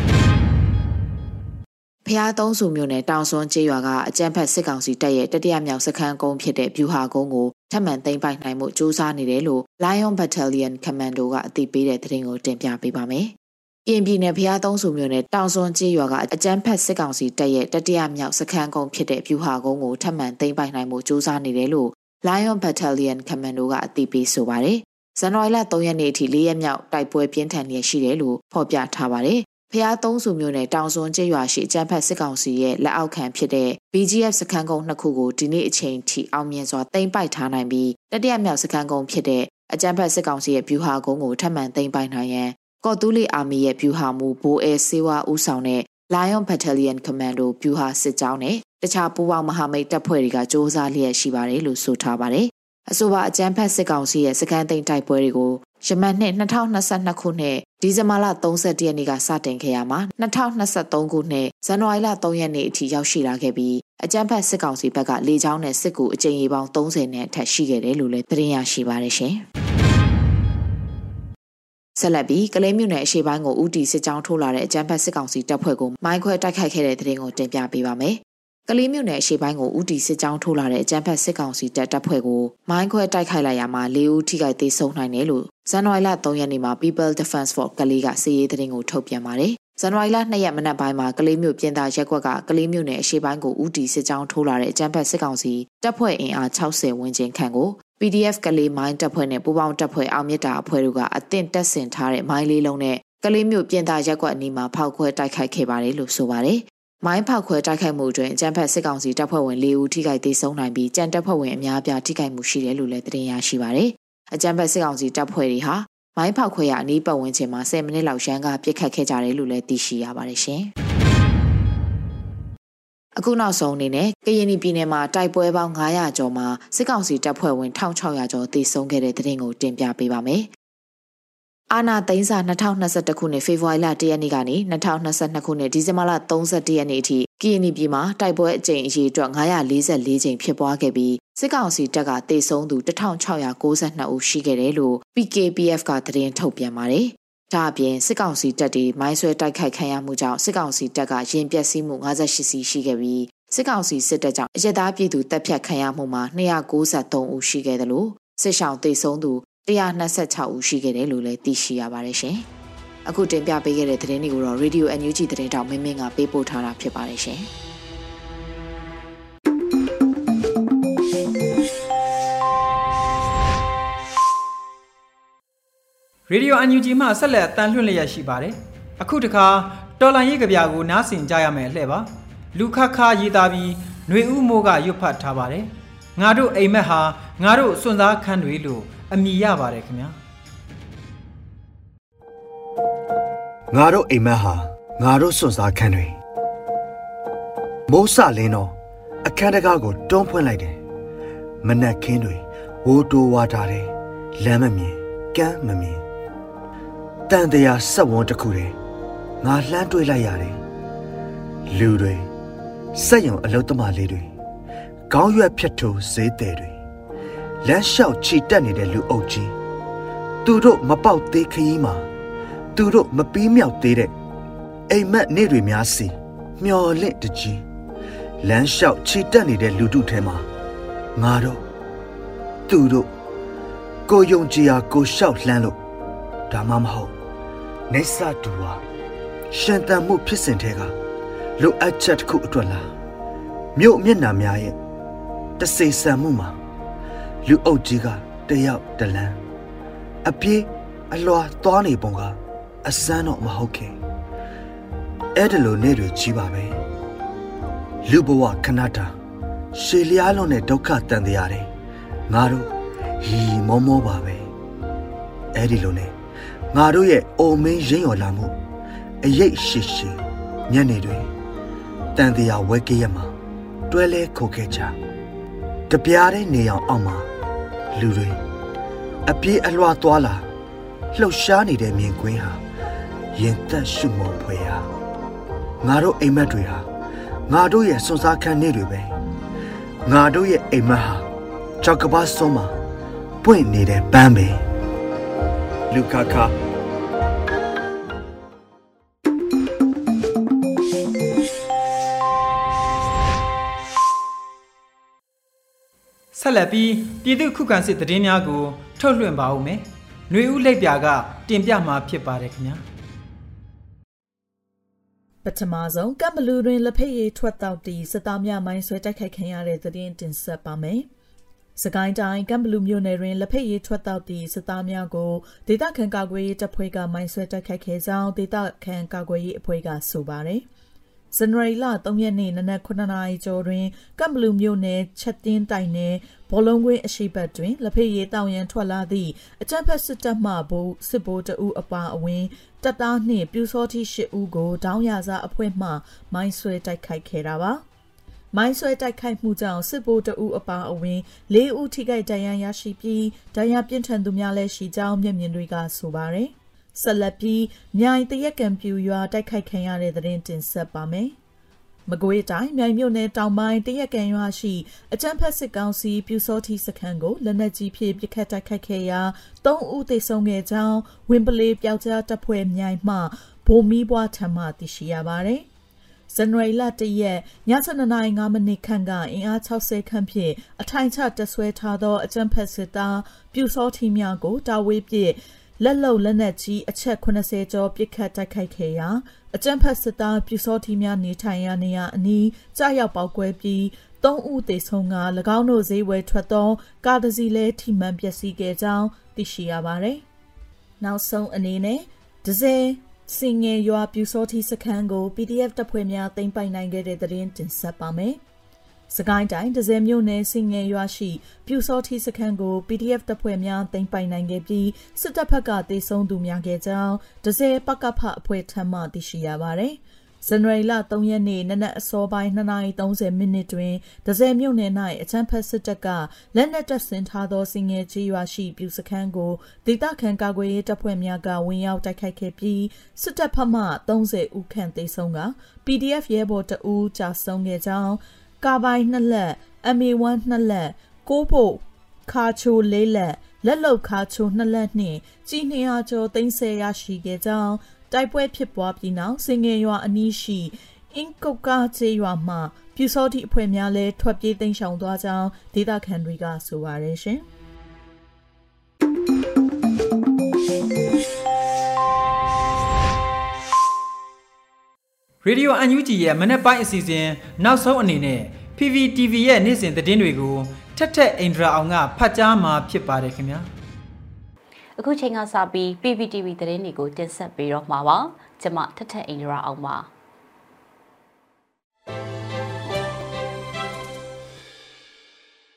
ဖျားသုံးစုမြို့နယ်တောင်စွန်းကျေးရွာကအကြမ်းဖက်စစ်ကောင်စီတပ်ရဲ့တတိယမြောက်စခန်းကုန်းဖြစ်တဲ့ဗျူဟာကုန်းကိုထပ်မံသိမ်းပိုက်နိုင်မှုစ조사နေတယ်လို့ Lion Battalion Commando ကအသိပေးတဲ့သတင်းကိုတင်ပြပေးပါမယ်။ ကင်ပြည်နယ်ဖျားသုံးစုမြို့နယ်တောင်စွန်ကျေးရွာကအကြမ်းဖက်စစ်ကောင်စီတပ်ရဲ့တတိယမြောက်စခန်းကုန်းဖြစ်တဲ့ဗျူဟာကုန်းကိုထပ်မံသိမ်းပိုက်နိုင်မှုစ조사နေတယ်လို့ Lion Battalion Commando ကအသိပေးဆိုပါတယ်။ဇန်နဝါရီလ3ရက်နေ့အထိ၄ရက်မြောက်တိုက်ပွဲပြင်းထန်နေရှိတယ်လို့ဖော်ပြထားပါတယ်။ဖျားသုံးစုမြို့နယ်တောင်စွန်ကျေးရွာရှိအကြမ်းဖက်စစ်ကောင်စီရဲ့လက်အောက်ခံဖြစ်တဲ့ BGF စခန်းကုန်းနှစ်ခုကိုဒီနေ့အချိန်ထိအောင်မြင်စွာသိမ်းပိုက်ထားနိုင်ပြီးတတိယမြောက်စခန်းကုန်းဖြစ်တဲ့အကြမ်းဖက်စစ်ကောင်စီရဲ့ဗျူဟာကုန်းကိုထပ်မံသိမ်းပိုက်နိုင်ရန် ကော့တူးလီအာမီရဲ့ဗျူဟာမှုဘိုးအဲစေဝါဦးဆောင်တဲ့ Lion Battalion Commando ဗျူဟာစစ်ကြောင်းနဲ့တခြားပူးပေါင်းမဟာမိတ်တပ်ဖွဲ့တွေကစ조사လျက်ရှိပါတယ်လို့ဆိုထားပါတယ်။အဆိုပါအကြမ်းဖက်စစ်ကောင်စီရဲ့စကန်သိန်းတိုက်ပွဲတွေကိုယမန်နှစ်2022ခုနှစ်ဒီဇင်ဘာလ31ရက်နေ့ကစတင်ခဲ့ရမှာ2023ခုနှစ်ဇန်နဝါရီလ3ရက်နေ့အထိရောက်ရှိလာခဲ့ပြီးအကြမ်းဖက်စစ်ကောင်စီဘက်ကလေကြောင်းနဲ့စစ်ကူအကြိမ်ရေပေါင်း30နဲ့အထက်ရှိခဲ့တယ်လို့လည်းသတင်းရရှိပါတယ်ရှင်။ ဆက်လက်ပြီးကလေးမြို့နယ်အရှေ့ပိုင်းကိုဦးတီစစ်ကြောင်းထိုးလာတဲ့အကြမ်းဖက်စစ်ကောင်စီတပ်ဖွဲ့ကိုမိုင်းခွဲတိုက်ခိုက်ခဲ့တဲ့တဲ့ရင်ကိုတင်ပြပေးပါမယ်။ကလေးမြို့နယ်အရှေ့ပိုင်းကိုဦးတီစစ်ကြောင်းထိုးလာတဲ့အကြမ်းဖက်စစ်ကောင်စီတပ်တပ်ဖွဲ့ကိုမိုင်းခွဲတိုက်ခိုက်လိုက်ရမှာ၄ဦးထိခိုက်သေးဆုံးနိုင်တယ်လို့ဇန်နဝါရီလ3ရက်နေ့မှာ People Defense Force ကလေးကစစ်ရေးသတင်းကိုထုတ်ပြန်ပါတယ်ဇန်နဝါရီလ2ရက်မနက်ပိုင်းမှာကလေးမျိုးပြင်သားရက်ကွက်ကကလေးမျိုးနယ်အရှိပိုင်းကိုဦးတီစစ်ကြောင်းထိုးလာတဲ့အကြမ်းဖက်စစ်ကောင်စီတပ်ဖွဲ့အင်အား60ဝန်းကျင်ခန့်ကို PDF ကလေးမိုင်းတပ်ဖွဲ့နဲ့ပူးပေါင်းတပ်ဖွဲ့အောင်မြစ်တာအဖွဲ့တို့ကအသင့်တက်ဆင်ထားတဲ့မိုင်းလေးလုံးနဲ့ကလေးမျိုးပြင်သားရက်ကွက်အနီးမှာဖောက်ခွဲတိုက်ခိုက်ခဲ့ပါတယ်လို့ဆိုပါတယ်။မိုင်းဖောက်ခွဲတိုက်ခိုက်မှုတွင်အကြမ်းဖက်စစ်ကောင်စီတပ်ဖွဲ့ဝင်၄ဦးထိခိုက်ဒေဆုံးနိုင်ပြီးကြံတပ်ဖွဲ့ဝင်အများအပြားထိခိုက်မှုရှိတယ်လို့လည်းသတင်းရရှိပါတယ်။အကြမ်းဖက်စစ်ကောင်စီတပ်ဖွဲ့တွေဟာမိုင်းဖောက်ခွဲရအနီးပတ်ဝန်းကျင်မှာ10မိနစ်လောက်ရန်ကပြစ်ခတ်ခဲ့ကြတယ်လို့လည်းသိရှိရပါတယ်ရှင်။ အခုနောက်ဆုံးအနေနဲ့ကရင်ပြည်နယ်မှာတိုက်ပွဲပေါင်း900ကျော်မှာစစ်ကောင်စီတပ်ဖွဲ့ဝင်1600ကျော်သေဆုံးခဲ့တဲ့တဲ့တင်ကိုတင်ပြပေးပါမယ်။အာနာသိန်းစာ2021ခုနှစ်ဖေဖော်ဝါရီလ1ရက်နေ့ကနေ2022ခုနှစ်ဒီဇင်ဘာလ31ရက်နေ့အထိကရင်ပြည်မှာတိုက်ပွဲအကြိမ်အရေအတွက်944ကြိမ်ဖြစ်ပွားခဲ့ပြီးစစ်ကောင်စီတပ်ကတေဆုံးသူ1692ဦးရှိခဲ့တယ်လို့ PKPF ကသတင်းထုတ်ပြန်ပါတယ်။ ဒါအပြင်စစ်ကောင်စီတပ်တွေမိုင်းဆွဲတိုက်ခိုက်ခံရမှုကြောင့်စစ်ကောင်စီတပ်ကရင်ပျက်စီးမှု58စီရှိခဲ့ပြီးစစ်ကောင်စီစစ်တပ်ကြောင့်အရသားပြည်သူတပ်ဖြတ်ခံရမှုမှာ293ဦးရှိခဲ့တယ်လို့စစ်ဆောင်တေဆုံးသူ126ဦးရှိခဲ့တယ်လို့လည်းသိရှိရပါတယ်ရှင်။အခုတင်ပြပေးခဲ့တဲ့သတင်းတွေကိုတော့ Radio NUG သတင်းတောင်မင်းမင်းကပေးပို့ထားတာဖြစ်ပါတယ်ရှင်။
ရေဒီယိုအန်ယူဂျီမှဆက်လက်တန်လွှင့်လျက်ရှိပါတယ်။အခုတခါတော်လန်ရေးကြပြကိုနားဆင်ကြရမယ်လှဲ့ပါ။လူခခရေးသားပြီးຫນွေဦးမိုးကရွတ်ဖတ်ထားပါတယ်။ငါတို့အိမ်မက်ဟာငါတို့စွန့်စားခန်းတွေလို့အမိရပါတယ်ခင်ဗျာ။
ငါတို့အိမ်မက်ဟာငါတို့စွန့်စားခန်းတွေမိုးစလင်းတော့အခန်းတကားကိုတွန်းဖွင့်လိုက်တယ်။မနက်ခင်းတွေဝိုးတိုးဝါထားတယ်။လမ်းမမြင်ကမ်းမမြင် တန်တရားဆက်ဝန်းတစ်ခုတည်းငါလှမ်းတွေးလိုက်ရတယ်လူတွေစက်ရုံအလုသမားလေးတွေခေါင်းရွက်ဖြတ်ထိုးဈေးတယ်တွေလမ်းလျှောက်ခြိတက်နေတဲ့လူအုပ်ကြီးသူတို့မပေါက်သေးခရီးမှာသူတို့မပြီးမြောက်သေးတဲ့အိမ်မက်နေ့တွေများစီမျော်လင့်တကြီးလမ်းလျှောက်ခြိတက်နေတဲ့လူတို့ထဲမှာငါတို့သူတို့ကိုယုံကြည်ရာကိုလျှောက်လှမ်းလို့ဒါမှမဟုတ် နေဆာတူဟာရှင်တန်မှုဖြစ်စဉ်ထဲကလိုအပ်ချက်တစ်ခုအတွက်လားမြို့မျက်နှာများရဲ့တစိဆန်မှုမှာလူအုပ်ကြီးကတယောက်တလန်းအပြေးအလွာသွားနေပုံကအစမ်းတော့မဟုတ်ခင်အဲ့ဒါလိုနေတွေကြီးပါပဲလူဘဝခဏတာရှေလျားလုံးနဲ့ဒုက္ခတန်တရားတယ်ငါတို့ဟီမောမောပါပဲအဲ့ဒီလိုနဲ့ ငါတို့ရဲ့အိုမင်းရင်းရော်လာမှုအရေးရှိရှိညနေတွင်တန်တရားဝဲကရမှာတွဲလဲခိုခဲ့ကြတပြားတဲ့နေအောင်အောက်မှာလူတွေအပြေးအလွှာသွားလာလှုပ်ရှားနေတဲ့မြင်ကွင်းဟာရင်သက်ရှုမောဖွယ်ဟာငါတို့အိမ်မက်တွေဟာငါတို့ရဲ့စွန်စားခန်းနေတွေပဲငါတို့ရဲ့အိမ်မက်ဟာကြောက်ကပါဆုံးမှာပွင့်နေတဲ့ပန်းပဲလူခခ
ဆက်လက်ပြီးပြည်သူခုခံစစ်သတင်းများကိုထုတ်လွှင့်ပါဦးမယ်။ຫນွေဦးလက်ပြကတင်ပြမှာဖြစ်ပါတယ်ခင်ဗျာ။
ပထမဆုံးကမ်ဘလူးတွင်လက်ဖက်ရည်ထွက်တောက်တီစစ်သားများမိုင်းဆွဲတိုက်ခိုက်ခံရတဲ့သတင်းတင်ဆက်ပါမယ်။စကိုင်းတိုင်းကမ်ဘလူမြို့နယ်တွင်လက်ဖက်ရည်ထွက်တောက်သည့်စစ်သားများကိုဒေသခံကာကွယ်ရေးတပ်ဖွဲ့ကမိုင်းဆွဲတိုက်ခိုက်ခဲ့ကြောင်းဒေသခံကာကွယ်ရေးအဖွဲ့ကဆိုပါတယ်။ ဇန်နဝါရီလ3ရက်နေ့နနက်9နာရီကျော်တွင်ကမ်ဘလူမြို့နယ်ချက်တင်းတိုင်နယ်ဘောလုံးကွင်းအရှိတ်ဘက်တွင်လက်ဖက်ရည်တောင်ရန်ထွက်လာသည့်အကြမ်းဖက်စစ်တပ်မှဘိုးစစ်ဘိုးတအူအပါအဝင်တပ်သားနှင့်ပြူစောတိ၈ဦးကိုတောင်းရစာအဖွဲ့မှမိုင်းဆွဲတိုက်ခိုက်ခဲ့တာပါ။မိုင်းဆွဲတိုက်ခိုက်မှုကြောင့်စစ်ဗိုလ်တအူအပါအဝင်၄ဦးထိခိုက်ဒဏ်ရာရရှိပြီးဒဏ်ရာပြင်းထန်သူများလည်းရှိကြောင်းမျက်မြင်တွေကဆိုပါတယ်။ ဆက်လက်ပြီးမြိုင်တရက်ကံပြူရွာတိုက်ခိုက်ခံရတဲ့သတင်းတင်ဆက်ပါမယ်။မကွေးတိုင်းမြိုင်မြို့နယ်တောင်ပိုင်းတရက်ကံရွာရှိအကျန်းဖက်စစ်ကောင်စီပြူစောတိစခန်းကိုလက်နက်ကြီးဖြင့်ပစ်ခတ်တိုက်ခိုက်ခဲ့ရာ၃ဦးသေဆုံးခဲ့ကြောင်းဝင်းပလေးပျောက်ကြားတပ်ဖွဲ့မြိုင်မှဗိုလ်မီးဘွားထံမှသိရှိရပါတယ်။ဇန်နဝါရီလ၁ရက်ည7:05မိနစ်ခန့်ကအင်အား60ခန့်ဖြင့်အထိုင်ချတဆွဲထားသောအကြမ်းဖက်စစ်သားပြူစောထီများကိုတာဝေးပစ် လက်လုံလက်နက်ကြီးအချက်80ကျော်ပစ်ခတ်တိုက်ခိုက်ခဲ့ရာအကြမ်းဖက်စစ်သားပြူစောထီများနေထိုင်ရာနေရာအနီးကြားရောက်ပေါက်ကွဲပြီးသုံးဦးသေဆုံးက၎င်းတို့ဈေးဝယ်ထွက်သောကားတစ်စီးလဲထိမှန်ပျက်စီးခဲ့ကြောင်းသိရှိရပါတယ်။နောက်ဆုံးအနေနဲ့ဒဇယ်စင်ငယ်ရွာပြူစောထီစခန်းကို PDF တပ်ဖွဲ့များသိမ်းပိုက်နိုင်ခဲ့တဲ့သတင်းတင်ဆက်ပါမယ်။ စကိုင်းတိုင်းဒဇယ်မြို့နယ်စင်ငယ်ရွာရှိပြူစောထီစခန်းကို PDF တပ်ဖွဲ့များသိမ်းပိုင်နိုင်ခဲ့ပြီးစစ်တပ်ဘက်ကတေဆုံးသူများခဲ့ကြောင်းဒဇယ်ပကဖအဖွဲ့ထံမှသိရှိရပါတယ်။ဇန်နဝါရီလ3ရက်နေ့နနက်အစောပိုင်း2:30မိနစ်တွင်ဒဇယ်မြို့နယ်၌အချမ်းဖက်စစ်တပ်ကလက်နက်တပ်ဆင်ထားသောစင်ငယ်ကြီးရွာရှိပြူစခန်းကိုဒေသခံကာကွယ်ရေးတပ်ဖွဲ့များကဝင်ရောက်တိုက်ခိုက်ခဲ့ပြီးစစ်တပ်ဖက်မှ30ဦးခန့်သေဆုံးက PDF ရဲဘော်တအူးကြာဆုံးခဲ့ကြောင်း ကာဘိုင်နှစ်လက် MA1 နှစ်လက်ကိုးဖို့ခါချိုလေးလက်လက်လုတ်ခါချိုနှစ်လက်နှင့်ကြီး200ကျော်သိန်းဆယ်ရရှိခဲ့ကြောင်းတိုက်ပွဲဖြစ်ပွားပြီးနောက်စင်ငယ်ရွာအနီးရှိအင်ကုတ်ကားကျေးရွာမှပြူစောတိအဖွဲ့များလည်းထွက်ပြေးသိမ်းရှောင်သွားကြောင်းဒေသခံတွေကဆိုပါရရှင်။
ရေဒီယိုအန်ယူဂျီရဲ့မနေ့ပိုင်းအစီအစဉ်နောက်ဆုံးအနေနဲ့ PVTV ရဲ့နေ့စဉ်သတင်းတွေကိုထက်ထက်အင်ဒရာအောင်ကဖတ်ကြားမှာဖြစ်ပါတယ်ခင်ဗျာ
အခုချိန်ကစပြီး PVTV သတင်းတွေကိုတင်ဆက်ပေးတော့မှာပါကျွန်မထက်ထက်အင်ဒရာအောင်ပါ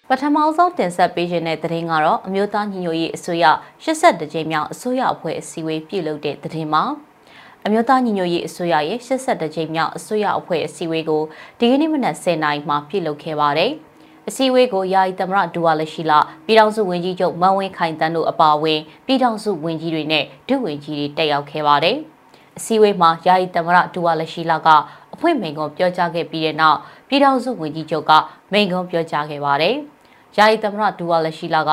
ပထမဆုံးတင်ဆက်ပေးခြင်းတဲ့သတင်းကတော့အမျိုးသားညီညွတ်ရေးအစိုးရ82ကြိမ်မြောက်အစိုးရအဖွဲ့အစည်းအဝေးပြုလုပ်တဲ့သတင်းမှာ အမျိုးသားညီညွတ်ရေးအစိုးရရဲ့82ကြိမ်မြောက်အစိုးရအဖွဲ့အစည်းအဝေးကိုဒီကနေ့မနက်10:00နာရီမှာပြုလုပ်ခဲ့ပါတယ်။အစည်းအဝေးကိုယာယီသမရဒူဝါလရှိလာပြည်ထောင်စုဝန်ကြီးချုပ်မန်ဝင်းခိုင်တန်းတို့အပါအဝင်ပြည်ထောင်စုဝန်ကြီးတွေနဲ့ဒုဝန်ကြီးတွေတက်ရောက်ခဲ့ပါတယ်။အစည်းအဝေးမှာယာယီသမရဒူဝါလရှိလာကအဖွင့်မိန်ကွန်းပြောကြားခဲ့ပြီးတဲ့နောက်ပြည်ထောင်စုဝန်ကြီးချုပ်ကမိန်ကွန်းပြောကြားခဲ့ပါတယ်။ယာယီသမရဒူဝါလရှိလာက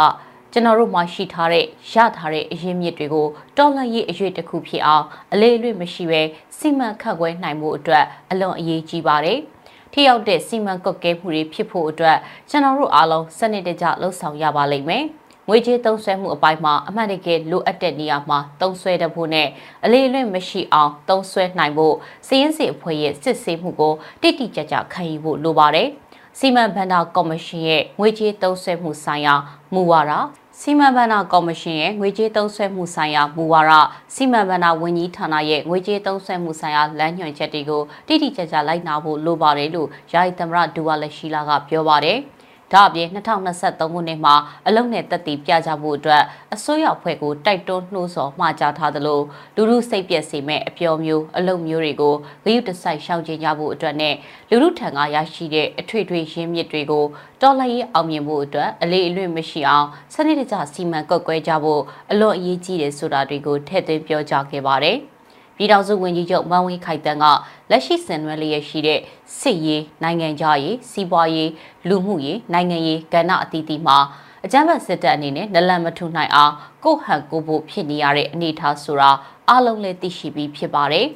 ကျွန်တော်တို့မှာရှိထားတဲ့ရထားတဲ့အရင်းမြစ်တွေကိုတော်လှန်ရေးအရွေတစ်ခုဖြစ်အောင်အလေးအလွတ်မရှိဘဲစီမံခန့်ခွဲနိုင်မှုအတွက်အလွန်အရေးကြီးပါတယ်။ထိရောက်တဲ့စီမံကွက်ကဲမှုတွေဖြစ်ဖို့အတွက်ကျွန်တော်တို့အားလုံးစနစ်တကျလှုပ်ဆောင်ရပါလိမ့်မယ်။ငွေကြေးသုံးစွဲမှုအပိုင်းမှာအမှန်တကယ်လိုအပ်တဲ့နေရာမှာသုံးစွဲတဖို့နဲ့အလေးအလွတ်မရှိအောင်သုံးစွဲနိုင်ဖို့စည်ရင်းစီအဖွဲ့ရဲ့စစ်ဆေးမှုကိုတိတိကျကျခံယူဖို့လိုပါတယ်။စီမံဘဏ္ဍာကော်မရှင်ရဲ့ငွေကြေးသုံးစွဲမှုဆိုင်ရာမူဝါဒ စီမံဘဏ္ဍာကော်မရှင်ရဲ့ငွေကြေးသုံးစွဲမှုဆိုင်ရာမူဝါဒစီမံဘဏ္ဍာဝန်ကြီးဌာနရဲ့ငွေကြေးသုံးစွဲမှုဆိုင်ရာလမ်းညွှန်ချက်တွေကိုတိတိကျကျလိုက်နာဖို့လိုပါတယ်လို့ယာယီသမရဒူဝါလက်ရှိလာကပြောပါတယ်။ ဒါအပြင်2023ခုနှစ်မှာအလုံနဲ့တက်တည်ပြကြဖို့အတွက်အစိုးရအဖွဲ့ကိုတိုက်တွန်းနှိုးဆော်မှာကြားထားသလိုလူလူစိတ်ပြက်စေမဲ့အပျော်မျိုးအလုံမျိုးတွေကိုဂရုတစိုက်ရှောင်ကျဉ်ကြဖို့အတွက်နဲ့လူလူထံကရရှိတဲ့အထွေထွေရင်းမြစ်တွေကိုတော်လှန်ရေးအောင်မြင်ဖို့အတွက်အလေးအလွတ်မရှိအောင်စနစ်တကျစီမံကွက်ကွဲကြဖို့အလွန်အရေးကြီးတယ်ဆိုတာတွေကိုထည့်သွင်းပြောကြားခဲ့ပါတယ်။ ပြည်ထောင်စုဝန်ကြီးချုပ်မန်ဝင်းခိုင်တန်းကလက်ရှိဆင်နွှဲလျက်ရှိတဲ့စစ်ရေးနိုင်ငံခြားရေးစီးပွားရေးလူမှုရေးနိုင်ငံရေးကဏ္ဍအသီးသီးမှာအကြမ်းဖက်စစ်တပ်အနေနဲ့နလန်မထူနိုင်အောင်ကိုဟန်ကိုဖို့ဖြစ်နေရတဲ့အနေအထားဆိုတာအလုံးလည်းသိရှိပြီးဖြစ်ပါတယ်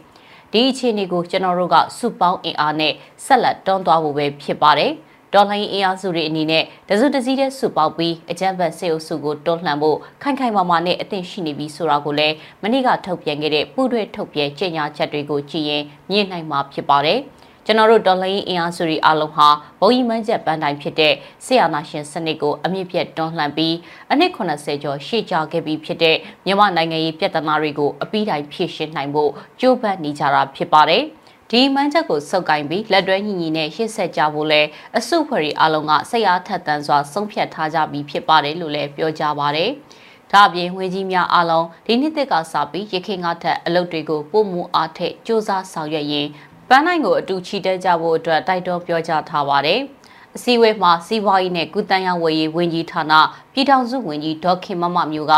ဒီအခြေအနေကိုကျွန်တော်တို့ကစုပေါင်းအင်အားနဲ့ဆက်လက်တွန်းသွားဖို့ပဲဖြစ်ပါတယ်။ တော်လှန်ရေးအင်အားစုတွေအနေနဲ့တစုတစည်းတဲ့စုပေါက်ပြီးအကြမ်းဖက်စေအုပ်စုကိုတွန်းလှန်ဖို့ခိုင်ခိုင်မာမာနဲ့အသင့်ရှိနေပြီဆိုတာကိုလည်းမနေ့ကထုတ်ပြန်ခဲ့တဲ့ပူးတွဲထုတ်ပြန်ကြေညာချက်တွေကိုကြည့်ရင်မြင်နိုင်မှာဖြစ်ပါတယ်။ကျွန်တော်တို့ဒေါ်လာရင်းအင်အားစုတွေအလုံးဟာဘုံရီမန်းချက်ပန်းတိုင်းဖြစ်တဲ့ဆီယာနာရှင်စနစ်ကိုအမြင့်ပြတ်တွန်းလှန်ပြီးအနည်း80ကျော်ရှေ့ကျခဲ့ပြီးဖြစ်တဲ့မြန်မာနိုင်ငံရေးပြည်ထနာတွေကိုအပြီးတိုင်ဖြည့်ရှင်းနိုင်ဖို့ကြိုးပမ်းနေကြတာဖြစ်ပါတယ်။ ဒီမှန်းချက်ကိုစုပ်ကိုင်ပြီးလက်တွဲညီညီနဲ့ရှေ့ဆက်ကြဖို့လဲအစုဖွဲ့ရီအလုံးကဆက်အားထက်သန်စွာဆုံးဖြတ်ထားကြပြီးဖြစ်ပါတယ်လို့လည်းပြောကြပါတယ်။ဒါအပြင်ငွေကြီးများအလုံးဒီနှစ်သစ်ကစပြီးရခိုင်ကထက်အလုပ်တွေကိုပုံမှုအားထက်စ조사ဆောင်ရွက်ရင်းပန်းနိုင်ကိုအတူချီတက်ကြဖို့အတွက်တိုက်တွန်းပြောကြားထားပါတယ်။အစည်းအဝေးမှာစီးပွားရေးနဲ့ကုသရေးဝယ်ရေးဝန်ကြီးဌာနပြည်ထောင်စုဝန်ကြီးဒေါက်ခင်မမမျိုးက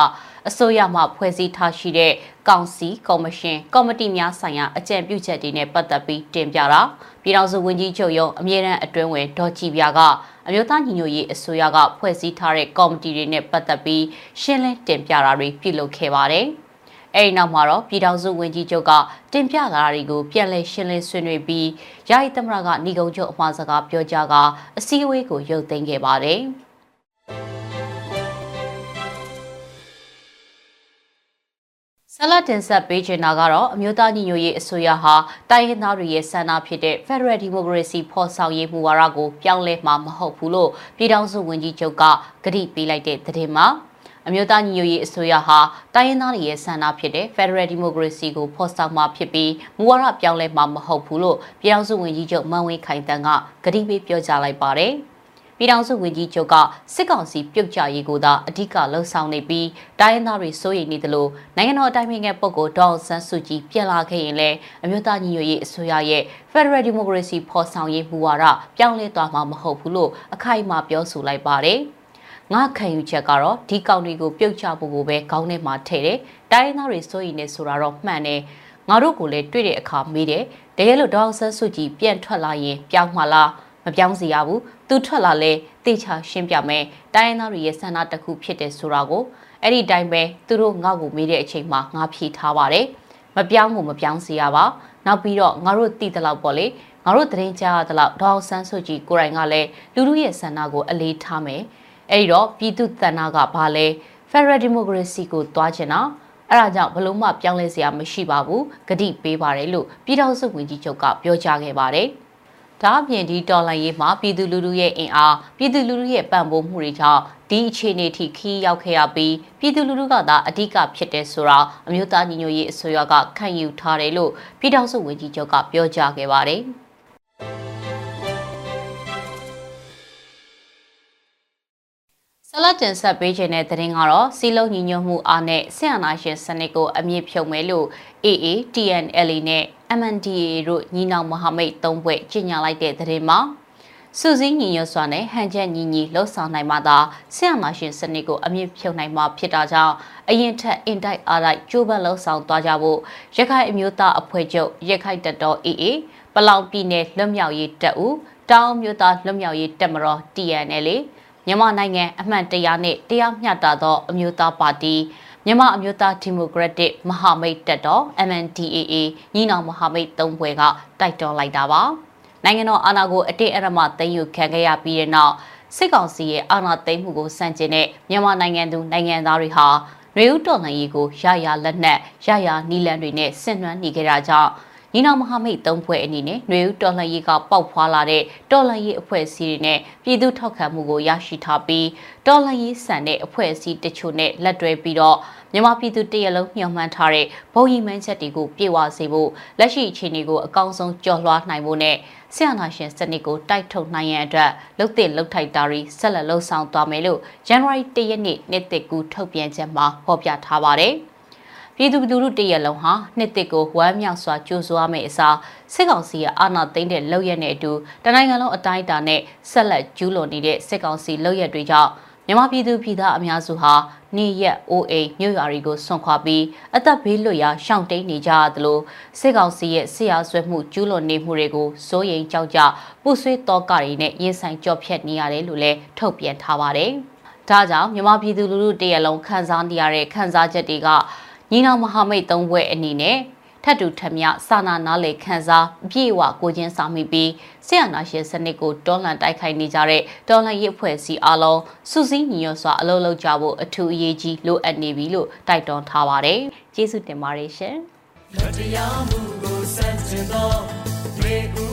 အစိုးရမှဖွဲ့စည်းထားရှိတဲ့ကောင်စီကော်မရှင်ကော်မတီများဆိုင်ရာအကြံပြုချက်တွေနဲ့ပတ်သက်ပြီးတင်ပြတာပြည်ထောင်စုဝန်ကြီးချုပ်ရုံးအမြဲတမ်းအတွင်းဝင်ဒေါ်ကြည်ပြကအမျိုးသားညီညွတ်ရေးအစိုးရကဖွဲ့စည်းထားတဲ့ကော်မတီတွေနဲ့ပတ်သက်ပြီးရှင်းလင်းတင်ပြတာတွေပြုလုပ်ခဲ့ပါတယ်။အဲဒီနောက်မှာတော့ပြည်ထောင်စုဝန်ကြီးချုပ်ကတင်ပြလာတာတွေကိုပြန်လည်ရှင်းလင်းဆွေးနွေးပြီးယာယီသမရကဏီကုံချုပ်အမှားစကားပြောကြားကအစည်းအဝေးကိုရုပ်သိမ်းခဲ့ပါတယ်။ ဆလတ်တင်ဆက်ပေးချင်တာကတော့အမျိုးသားညီညွတ်ရေးအစိုးရဟာတိုင်းရင်းသားတွေရဲ့ဆန္ဒဖြစ်တဲ့ Federal Democracy ဖော်ဆောင်ရေးမူဝါဒကိုပြောင်းလဲမှာမဟုတ်ဘူးလို့ပြည်ထောင်စုဝန်ကြီးချုပ်ကကတိပေးလိုက်တဲ့သတင်းမှာအမျိုးသားညီညွတ်ရေးအစိုးရဟာတိုင်းရင်းသားတွေရဲ့ဆန္ဒဖြစ်တဲ့ Federal Democracy ကိုဖော်ဆောင်မှာဖြစ်ပြီးမူဝါဒပြောင်းလဲမှာမဟုတ်ဘူးလို့ပြည်ထောင်စုဝန်ကြီးချုပ်မန်ဝင်းခိုင်တန်းကကတိပေးပြောကြားလိုက်ပါတယ်။ ပြည်ထောင်စုဝန်ကြီးချုပ်ကစစ်ကောင်စီပြုတ်ကျရေးကိုသာအဓိကလှုံ့ဆော်နေပြီးတိုင်းရင်းသားတွေစိုးရိမ်နေသလိုနိုင်ငံတော်အတိုင်ပင်ခံပုဂ္ဂိုလ်ဒေါအောင်ဆန်းစုကြည်ပြန်လာခဲ့ရင်လည်းအမျိုးသားညီညွတ်ရေးအစိုးရရဲ့ Federal Democracy ဖော်ဆောင်ရေးမူဝါဒပြောင်းလဲသွားမှာမဟုတ်ဘူးလို့အခိုင်အမာပြောဆိုလိုက်ပါတယ်။ငါခံယူချက်ကတော့ဒီကောင်တွေကိုပြုတ်ချဖို့ကိုပဲခေါင်းထဲမှာထည့်တယ်။တိုင်းရင်းသားတွေစိုးရိမ်နေဆိုတာတော့မှန်တယ်။ငါတို့ကိုလည်းတွေ့တဲ့အခါမေးတယ်။တကယ်လို့ဒေါအောင်ဆန်းစုကြည်ပြန်ထွက်လာရင်ပြောင်းမှာလား။မပြောင်းစီရဘူး သူထွက်လာလဲတေချာရှင်းပြမယ်တိုင်းရင်းသားတွေရဲ့ဆန္ဒတစ်ခုဖြစ်တယ်ဆိုတာကိုအဲ့ဒီတိုင်းပဲသူတို့ငါ့ကိုမေးတဲ့အချိန်မှာငါဖြေထားပါတယ်မပြောင်းကိုမပြောင်းစီရပါနောက်ပြီးတော့ငါတို့တည်တဲ့လောက်ပေါ့လေငါတို့တရင်ကြားရတဲ့လောက်ဒေါအောင်ဆန်းစုကြည်ကိုယ်တိုင်ကလည်းလူလူရဲ့ဆန္ဒကိုအလေးထားမယ်အဲ့ဒီတော့ပြည်သူတဏ္ဍကဘာလဲ Federal Democracy ကိုတွားချင်တာအဲ့ဒါကြောင့်ဘလို့မှပြောင်းလဲစရာမရှိပါဘူးဂတိပေးပါတယ်လို့ပြည်ထောင်စုဝန်ကြီးချုပ်ကပြောကြားခဲ့ပါတယ် ဒါအပြင်ဒီတော်လှန်ရေးမှာပြည်သူလူထုရဲ့အင်အားပြည်သူလူထုရဲ့ပံ့ပိုးမှုတွေကြောင့်ဒီအခြေအနေထိခီးရောက်ခဲ့ရပြီးပြည်သူလူထုကသာအဓိကဖြစ်တဲ့ဆိုတာအမျိုးသားညီညွတ်ရေးအစိုးရကခံယူထားတယ်လို့ပြည်ထောင်စုဝန်ကြီးချုပ်ကပြောကြားခဲ့ပါတယ်။ဆလတ်တင်ဆက်ပေးခြင်းတဲ့သတင်းကတော့စီလုံးညီညွတ်မှုအားနဲ့ဆင်အနာရှင်စနစ်ကိုအမြင့်ဖြုတ်မယ်လို့ AA TNLA နဲ့ MNDAA တို့ညီနောင်မဟာမိတ်သုံးဘွဲ့ကြီးညာလိုက်တဲ့သတင်းမှာစုစည်းညီညွတ်စွာနဲ့ဟန်ချက်ညီညီလှုပ်ဆောင်နိုင်မှသာဆရာမရှင်စနစ်ကိုအမြင့်ဖြုတ်နိုင်မှာဖြစ်တာကြောင့်အရင်ထက်အင်တိုက်အားတိုက်ကြိုးပမ်းလှုပ်ဆောင်သွားကြဖို့ရခိုင်အမျိုးသားအဖွဲ့ချုပ်ရခိုင်တပ်တော် AA ပလောင်ပြည်နယ်လွတ်မြောက်ရေးတပ်ဦးတောင်မျိုးသားလွတ်မြောက်ရေးတပ်မတော် TNL မြန်မာနိုင်ငံအမှန်တရားနဲ့တရားမျှတသောအမျိုးသားပါတီ မြန်မာအမျိုးသားဒီမိုကရက်တစ်မဟာမိတ်တပ်တော် MNDAA ညီနောင်မဟာမိတ်သုံးဘွဲကတိုက်တွန်းလိုက်တာပါနိုင်ငံတော်အာဏာကိုအတိအရမသိမ်းယူခံခဲ့ရပြီးတဲ့နောက်စစ်ကောင်စီရဲ့အာဏာသိမ်းမှုကိုစန့်ကျင်တဲ့မြန်မာနိုင်ငံသူနိုင်ငံသားတွေဟာနွေဦးတော်လှန်ရေးကိုရရလက်နက်ရရနီလန်တွေနဲ့ဆင်နွှမ်းနေကြတာကြောင့် ညီနောင်မဟာမိတ်သုံးဖွဲ့အနေနဲ့ຫນွေဦးတော်လှန်ရေးကပေါက်ဖွာလာတဲ့တော်လှန်ရေးအဖွဲ့အစည်းတွေနဲ့ပြည်သူထောက်ခံမှုကိုရရှိထားပြီးတော်လှန်ရေးဆန်တဲ့အဖွဲ့အစည်းတချို့နဲ့လက်တွဲပြီးတော့မြန်မာပြည်သူတရလုံးမျှော်မှန်းထားတဲ့ဘုံရီမှန်းချက်တွေကိုပြေဝစေဖို့လက်ရှိအခြေအနေကိုအကောင်းဆုံးကျော်လွှားနိုင်ဖို့နဲ့ဆရာနာရှင်စနစ်ကိုတိုက်ထုတ်နိုင်ရန်အတွက်လုတ်တဲ့လုတ်ထိုက်တာတွေဆက်လက်လှုပ်ဆောင်သွားမယ်လို့ January 1ရက်နေ့နေ့တစ်ကူထုတ်ပြန်ချက်မှာဖော်ပြထားပါတယ်။ ပြည်သူလူထုတရက်လုံးဟာနှစ်တစ်ကိုဝမ်းမြောက်စွာကြိုးစားမယ့်အစားစစ်ကောင်စီရဲ့အာဏာသိမ်းတဲ့လုပ်ရက်နဲ့အတူတနိုင်ငံလုံးအတိုင်းအတာနဲ့ဆက်လက်ကျူးလွန်နေတဲ့စစ်ကောင်စီလုပ်ရက်တွေကြောင့်မြန်မာပြည်သူပြည်သားအများစုဟာနေရက်အိုအိမ်မြို့ရွာတွေကိုဆွန့်ခွာပြီးအသက်ဘေးလွတ်ရာရှောင်တိန်နေကြရသလိုစစ်ကောင်စီရဲ့ဆရာဆွဲမှုကျူးလွန်နေမှုတွေကိုစိုးရိမ်ကြောက်ကြပူဆွေးတောကတွေနဲ့ရင်ဆိုင်ကြော့ဖြတ်နေရတယ်လို့လည်းထုတ်ပြန်ထားပါတယ်။ဒါကြောင့်မြန်မာပြည်သူလူထုတရက်လုံးခံစားနေရတဲ့ခံစားချက်တွေက ညီနောင်မဟာမိတ်သုံးဘွဲ့အနေနဲ့ထပ်တူထမြစာနာနားလေခန်းစားအပြည့်အဝကိုချင်းစာမိပြီးဆရာနာရှင်စနစ်ကိုတော်လှန်တိုက်ခိုက်နေကြတဲ့တော်လှန်ရေးအဖွဲ့အစည်းအလုံးစုစည်းညီညွတ်စွာအလုပ်လုပ်ကြဖို့အထူးအရေးကြီးလိုအပ်နေပြီလို့တိုက်တွန်းထားပါတယ်။ကျေးဇူးတင်ပါတယ်ရှင်။တရားမှုကိုစန့်ကျင်သောတွေဥ